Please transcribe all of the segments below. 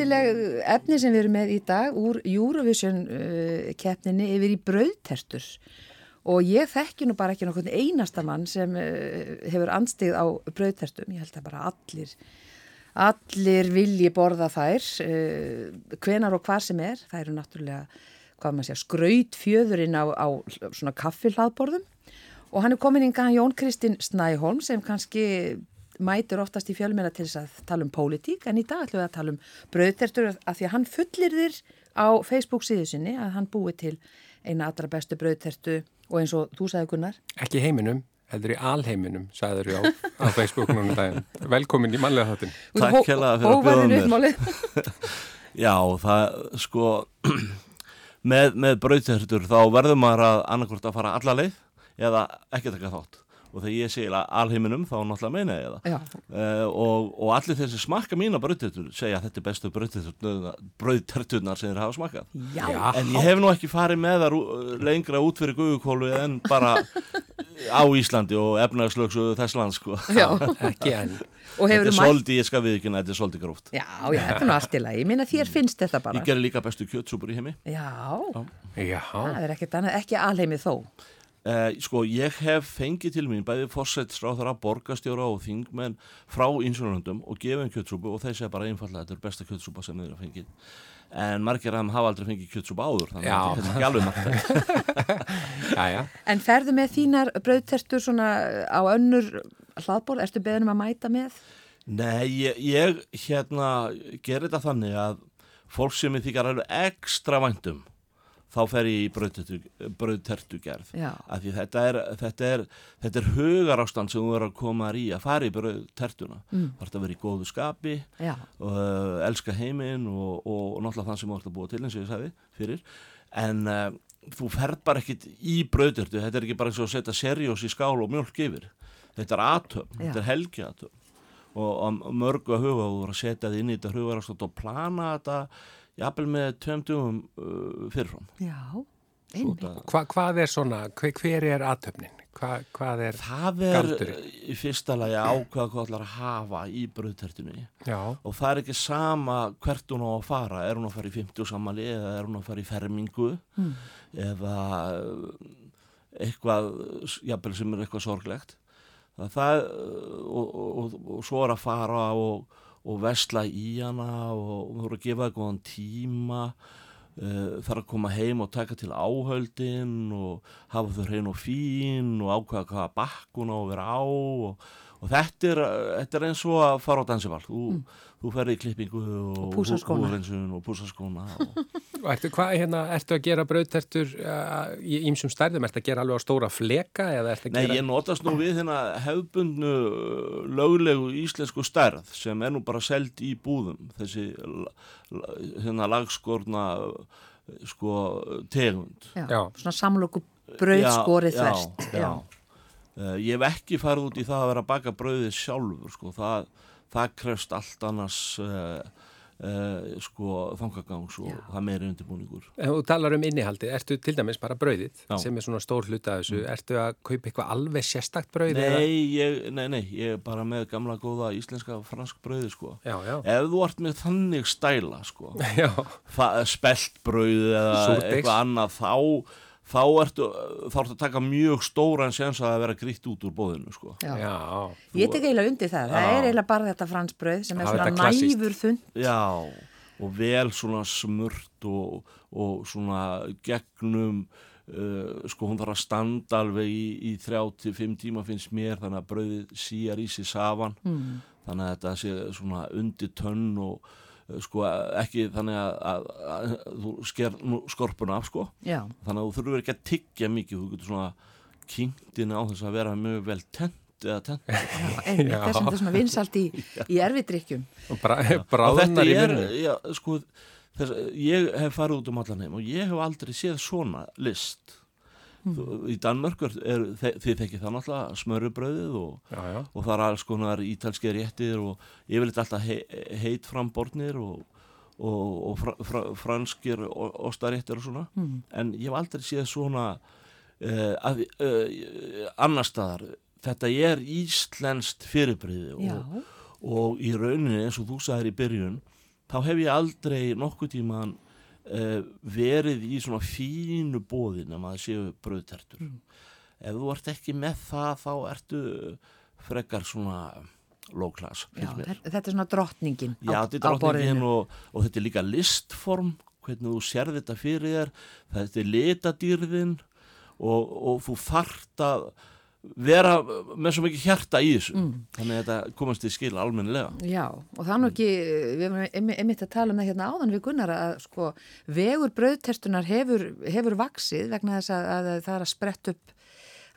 Skemmtileg efni sem við erum með í dag úr Eurovision uh, keppninni yfir í brauðtertur og ég þekki nú bara ekki nokkur einasta mann sem uh, hefur anstigð á brauðtertum, ég held að bara allir allir vilji borða þær uh, hvenar og hvað sem er, það eru náttúrulega hvað maður segja, skraut fjöðurinn á, á svona kaffihlaðborðum. Og hann er komin yngan Jón Kristinn Snæholm sem kannski mætur oftast í fjölmjöla til þess að tala um pólitík en í dag ætlum við að tala um brauðtertur af því að hann fullir þér á Facebook síðu sinni að hann búi til eina allra bestu brauðtertu og eins og þú sagði Gunnar. Ekki heiminum, heldur í alheiminum sagður ég á, á Facebook núna daginn. Velkomin í manlega þáttin Takk hella fyrir að bjóða mér. Já, það sko með, með brauðtertur þá verður maður að annarkvort að fara alla leið eða ekki taka þátt og þegar ég segja alheiminum þá náttúrulega meina ég það. Uh, og, og allir þeir sem smakka mína bröðtertur segja að þetta er bestu bröðterturnar sem þeir hafa smakað Já. en ég hef nú ekki farið með það lengra út fyrir guðukólu en bara á Íslandi og efnagslöksu þess land sko. Þetta er svolítið, ég skal við ekki þetta er svolítið gróft. Já, já, þetta er nú allt í lagi, ég minna þér finnst þetta bara. Ég ger líka bestu kjötsúpur í heimi. Já, já. það er ekkert annað, ekki alheimið þó Uh, sko ég hef fengið til mín bæði fórsættsráðara, borgastjóra og þingmenn frá ínsvonundum og gefið um kjötsúpu og þeir segja bara einfallega að þetta er besta kjötsúpa sem þeir hafa fengið. En margir af þeim hafa aldrei fengið kjötsúpa áður þannig að þetta er ekki alveg margt En ferðu með þínar bröðtertur svona á önnur hlaðból, ertu beðinum að mæta með? Nei, ég, ég hérna ger þetta þannig að fólk sem ég þykar alveg ekstra væntum þá fer ég í bröðtertugerð af því þetta er, þetta er, þetta er hugar ástand sem þú verður að koma í að fara í bröðtertuna mm. það er að vera í góðu skapi og uh, elska heiminn og, og, og náttúrulega þann sem þú ert að búa til eins og ég sagði fyrir. En uh, þú ferð bara ekkit í bröðtertu þetta er ekki bara eins og að setja serjós í skál og mjölk yfir. Þetta er atöfn, þetta er helgi atöfn og, og mörgu að huga og setja þið inn í þetta hugar ástand og plana þetta jafnvel með tveim dugum uh, fyrirfram. Já, einmitt. Hva, hvað er svona, hver, hver er aðtöfnin? Hva, hvað er það er galdurinn? í fyrsta lagi ákvað hvað ætlar að hafa í bröðtertunni og það er ekki sama hvert hún á að fara, er hún að fara í 50 sammali eða er hún að fara í fermingu mm. eða eitthvað, jafnvel sem er eitthvað sorglegt það, það og, og, og, og svo er að fara og og vesla í hana og þú voru að gefa það góðan tíma uh, þarf að koma heim og taka til áhöldin og hafa þau hrein og fín og ákvæða hvaða bakkun á að vera á og, og þetta, er, þetta er eins og að fara á dansivall þú, mm. þú ferði í klippingu og, og púsaskóna og og Ertu, hvað, hérna, ertu að gera brauðtertur uh, í ýmsum stærðum? Ertu að gera alveg á stóra fleka? Nei, gera... ég notast nú við hérna hefbundnu löglegu íslensku stærð sem er nú bara seld í búðum þessi hérna lagskorna sko tegund Já, já. svona samloku brauðskorið þvert Já, já. Uh, ég hef ekki farið út í það að vera að baka brauðið sjálfur sko, það, það krefst allt annars uh, Uh, sko þangagangs og Já. það meiri undirbúningur En þú talar um innihaldi, ertu til dæmis bara brauðið Já. sem er svona stór hluta af þessu mm. ertu að kaupa eitthvað alveg sérstakt brauð? Nei, ég, nei, nei, ég er bara með gamla góða íslenska fransk brauði sko Já, ef þú ert með þannig stæla sko spelt brauð eða Súrdegs. eitthvað annað þá þá ertu, þá ertu að taka mjög stóran séns að vera gritt út úr bóðinu sko. Já. Já. Ég tek eiginlega undir það, það er eiginlega bara þetta fransbröð sem er svona næfur þund. Já, og vel svona smurt og, og svona gegnum, uh, sko hún þarf að standa alveg í, í 35 tíma finnst mér þannig að bröðið síjar í sig safan, mm. þannig að þetta sé svona undir tönn og sko ekki þannig að, að, að, að þú sker skorpuna af sko. Já. þannig að þú þurfur ekki að tyggja mikið þú getur svona kynntin á þess að vera mjög vel tent eða tent. Þess að þetta er svona vinsalt í, í erfidrykkjum. Bráðunar í myrnu sko, þess, ég hef farið út um allan heim og ég hef aldrei séð svona list Mm. Í Danmörkur er, þið þekkið það náttúrulega smörubröðið og, og það er alls konar ítalski réttir og yfirleitt alltaf he, heit frambornir og, og, og fra, fra, franskir ostaréttir og svona mm. en ég hef aldrei séð svona uh, að, uh, annar staðar þetta er íslenskt fyrirbriði og, og í rauninni eins og þú sagðir í byrjun þá hef ég aldrei nokkuð tímaðan uh, verið í svona fínu bóðin að maður séu bröðtertur mm. ef þú ert ekki með það þá ertu frekar svona low class Þetta er svona drottningin Já, á, þetta er drottningin og, og þetta er líka listform hvernig þú sér þetta fyrir þér. Þetta er litadýrðin og, og þú þart að vera með svo mikið hjarta í þessu mm. þannig að þetta komast í skil almennilega. Já, og nú ekki við erum einmitt að tala um það hérna áðan við Gunnar að sko vegur bröðterstunar hefur, hefur vaksið vegna þess að, að það er að sprett upp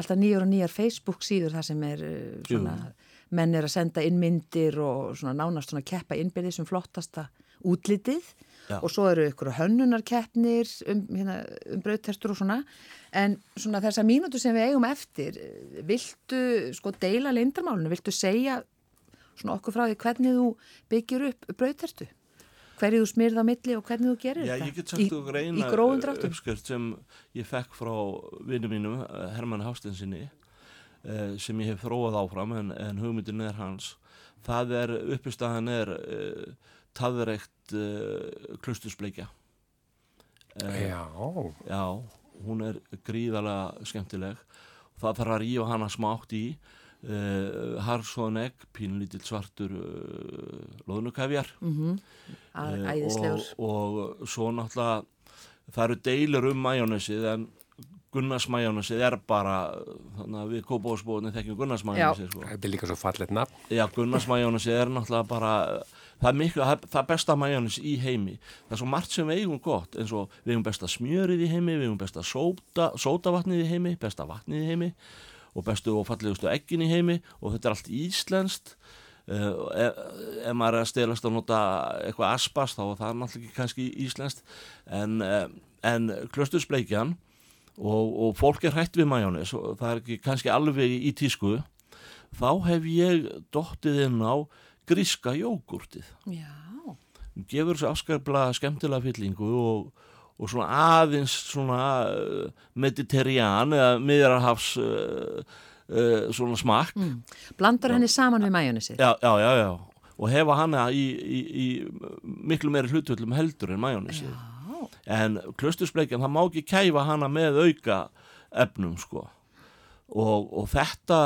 alltaf nýjar og nýjar Facebook síður það sem er uh, svona Jú menn er að senda inn myndir og svona nánast svona keppa innbyrðið sem flottasta útlitið Já. og svo eru ykkur hönnunarkeppnir um, hérna, um brauðterstur og svona. En svona þessa mínútu sem við eigum eftir viltu sko deila leindarmálunum, viltu segja svona okkur frá því hvernig þú byggir upp brauðterstu hverju þú smyrð á milli og hvernig þú gerir Já, þetta? ég get sagt þú reyna uppskrift sem ég fekk frá vinnu mínum Herman Hástinsinni Eh, sem ég hef þróað áfram en, en hugmyndin er hans það er, uppistæðan er uh, taðreikt uh, klustusbleikja uh, Já. Já, hún er gríðarlega skemmtileg. Það þarf að rífa hana smátt í harsóðan egg, pínlítill svartur loðnukæfjar mm -hmm. Og, og svo náttúrulega það eru deilur um majónusið en Gunnarsmæjónusið er bara þannig að við kópáðsbóðinni þekkjum Gunnarsmæjónusið sko. Þetta er líka svo fallet nafn. Já, Gunnarsmæjónusið er náttúrulega bara það er miklu, það er besta mæjónus í heimi. Það er svo margt sem við eigum gott eins og við eigum besta smjörið í heimi við eigum besta sóta, sótavatnið í heimi besta vatnið í heimi og bestu og fallegustu eggin í heimi og þetta er allt íslenskt. Uh, ef, ef maður er að stelast að nota eitthvað aspas þá er það náttúrulega kannski íslenskt. En, uh, en klöstursbleikjan og, og fólk er hægt við majónis og það er ekki kannski alveg í tísku. Þá hef ég dottið inn á gríska jógurtið Já. Gefur þessu afskarbla skemmtilega fyllingu og, og svona aðeins svona uh, mediterrán eða miðrarhafs uh, uh, svona smakk. Mm. Blandar henni saman við majónisið Já, já, já, já. Og hefa hana í, í, í miklu meiri hlutvöldum heldur en majónisið en klustusbleikjan það má ekki kæfa hana með auka efnum sko og, og þetta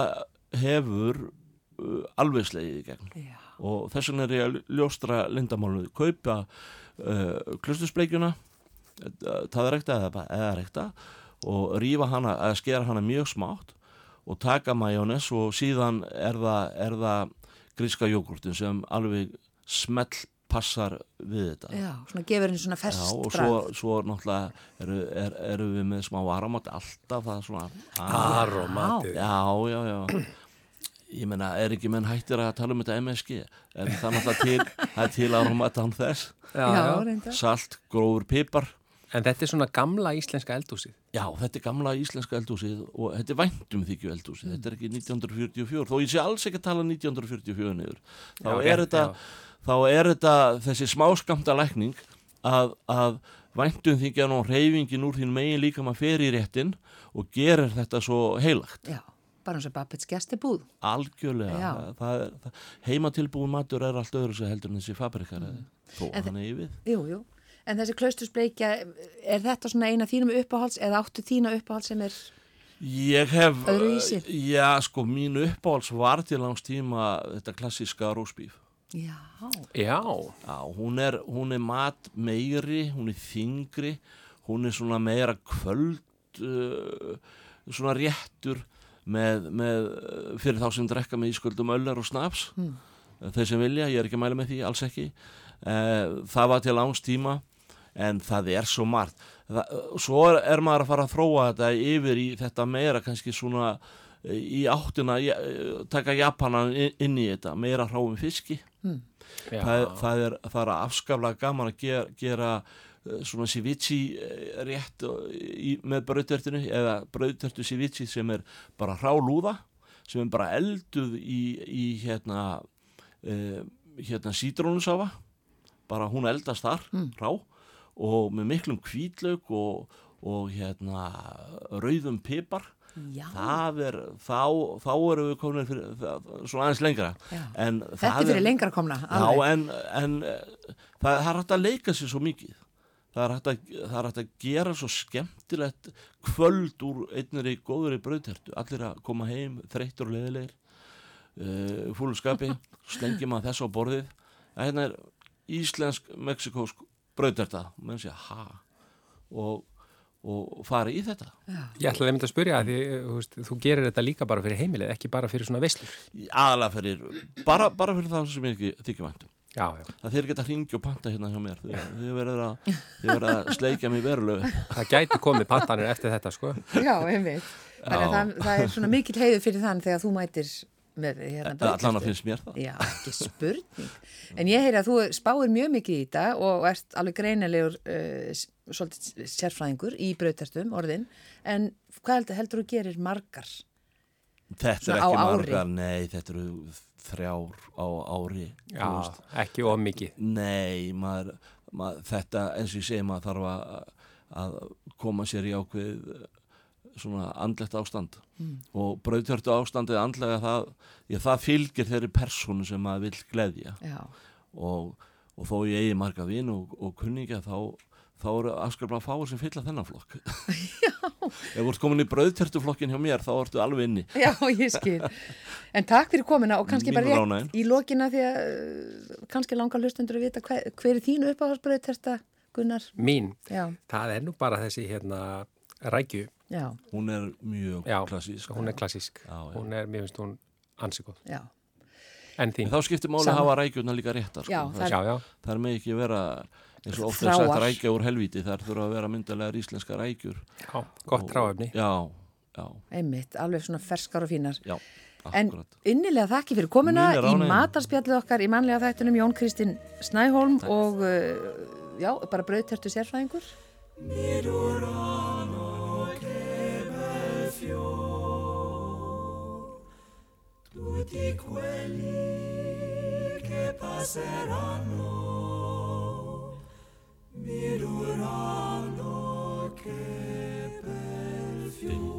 hefur uh, alveg slegið í gegn Já. og þess vegna er ég að ljóstra lindamáluði, kaupa uh, klustusbleikjuna uh, það er ekta eða, eða rekta og rýfa hana, eða skera hana mjög smátt og taka majónes og síðan er það, það gríska jógurtin sem alveg smelt passar við þetta. Já, svona gefur henni svona fest Já, og svo, svo náttúrulega eru, er, eru við með smá aromat alltaf það svona Aromatið. Já, já, já. Ég menna, er ekki menn hættir að tala um þetta MSG en það er náttúrulega til, er til aromat án þess. Já, já. Salt, grófur, pipar. En þetta er svona gamla íslenska eldúsið Já, þetta er gamla íslenska eldúsið og þetta er væntum þykju eldúsið mm. þetta er ekki 1944, þó ég sé alls ekki að tala 1944 niður þá já, er þetta já þá er þetta þessi smáskamta lækning að, að væntum þingjan og reyfingin úr þín megin líka maður fer í réttin og gerir þetta svo heilagt. Já, bara eins og Babbits gestibúð. Algjörlega, það það, heimatilbúin matur er allt öðru sem heldur en þessi fabrikar mm. þó hann er yfir. Jú, jú, en þessi klaustusbleikja, er þetta svona eina þínum uppáhalds eða áttu þína uppáhalds sem er... Hef, Öðruvísi? já sko mín uppáhalds var til langs tíma þetta klassiska rósbíf Já. Já. Já, hún er, hún er mat meiri, hún er þingri, hún er svona meira kvöld, uh, svona réttur með, með, fyrir þá sem drekka með ísköldum öllar og snaps. Mm. Þeir sem vilja, ég er ekki að mæla með því, alls ekki. Uh, það var til ánstíma en það er svo margt. Það, svo er, er maður að fara að þróa þetta yfir í þetta meira kannski svona í áttina taka Japanan inn í þetta meira hráum fiski mm. það, það, er, það er afskaflega gaman að gera, gera eh, svona ceviche eh, rétt í, með brauðtertinu eða brauðtertu ceviche sem er bara hrálúða sem er bara elduð í, í hérna uh, hérna sítrónusafa bara hún eldast þar mm. rá og með miklum kvítlaug og, og hérna rauðum pipar Já. það er, þá, þá erum við komin svona aðeins lengra. En Þetta er fyrir lengra komna Já, en, en það, er hægt að leika sér svo mikið. Það er hægt að, er hægt að gera svo skemmtilegt kvöld úr einnir í góður í bröðtertu allir að koma heim, þreyttur og leðilegir uh, fúlskapi slengjum að þess á borðið. Það hérna er íslensk-mexikósk bröðterta menn sé, ha? Og og fara í þetta. Já. Ég ætlaði að mynda að spyrja að því veist, þú gerir þetta líka bara fyrir heimilið, ekki bara fyrir svona veslur. Aðalega fyrir, bara, bara fyrir það sem ég ekki þykja já. Það þeir geta hringi og panta hérna hjá mér. Þið verður að, að sleika mér verulegu. Það gæti komið pantanir eftir þetta, sko. Já, einmitt. Það, það er svona mikil heiðu fyrir þann þegar þú mætir allan að finnst mér það. Já, ekki spurning. En ég heyri að þú spáir mjög mikið í þetta og ert alveg greinilegur uh, svolítið sérfræðingur í brautertum orðin, en hvað heldur, heldur þú gerir margar? Þetta er ekki margar, nei þetta eru þrjár á ári já, ekki of mikið. Nei, maður, maður, þetta eins og ég segi maður þarf að, að koma sér í ákveð svona andlegt ástand. Mm. og brauðtjörtu ástandið andlega það, ég, það fylgir þeirri personu sem maður vil gleðja. Og, og þó ég eigi marga vinn og, og kunningja þá, þá eru afskaplega fáir sem fylla þennan flokk. Ef þú ert komin í brauðtjörtuflokkin hjá mér þá ertu alveg inni. Já, ég skil. En takk fyrir komina og kannski bara rétt í lokina því að uh, kannski langar hlustundur að vita hver, hver er þínu uppáhalsbrauðtjörta Gunnar? Mín? Já. Það er nú bara þessi hérna rækju Já. hún er mjög já, klassísk. hún er klassísk, já, hún er, mér finnst hún ansíkóð en þá skiptir máli að hafa rækjuna líka réttar sko. það, það er með ekki vera eins og ofta sagt rækja úr helviti þar þurfa að vera myndalega íslenska rækjur. Já, gott ráöfni einmitt, alveg svona ferskar og fínar. Já, en innilega þakki fyrir komuna í matarspjallið okkar í manlega þættunum Jón Kristinn Snæholm Takk. og uh, já, bara brauðtertu sérfræðingur tutti quelli che passeranno mi duranno che per fiore.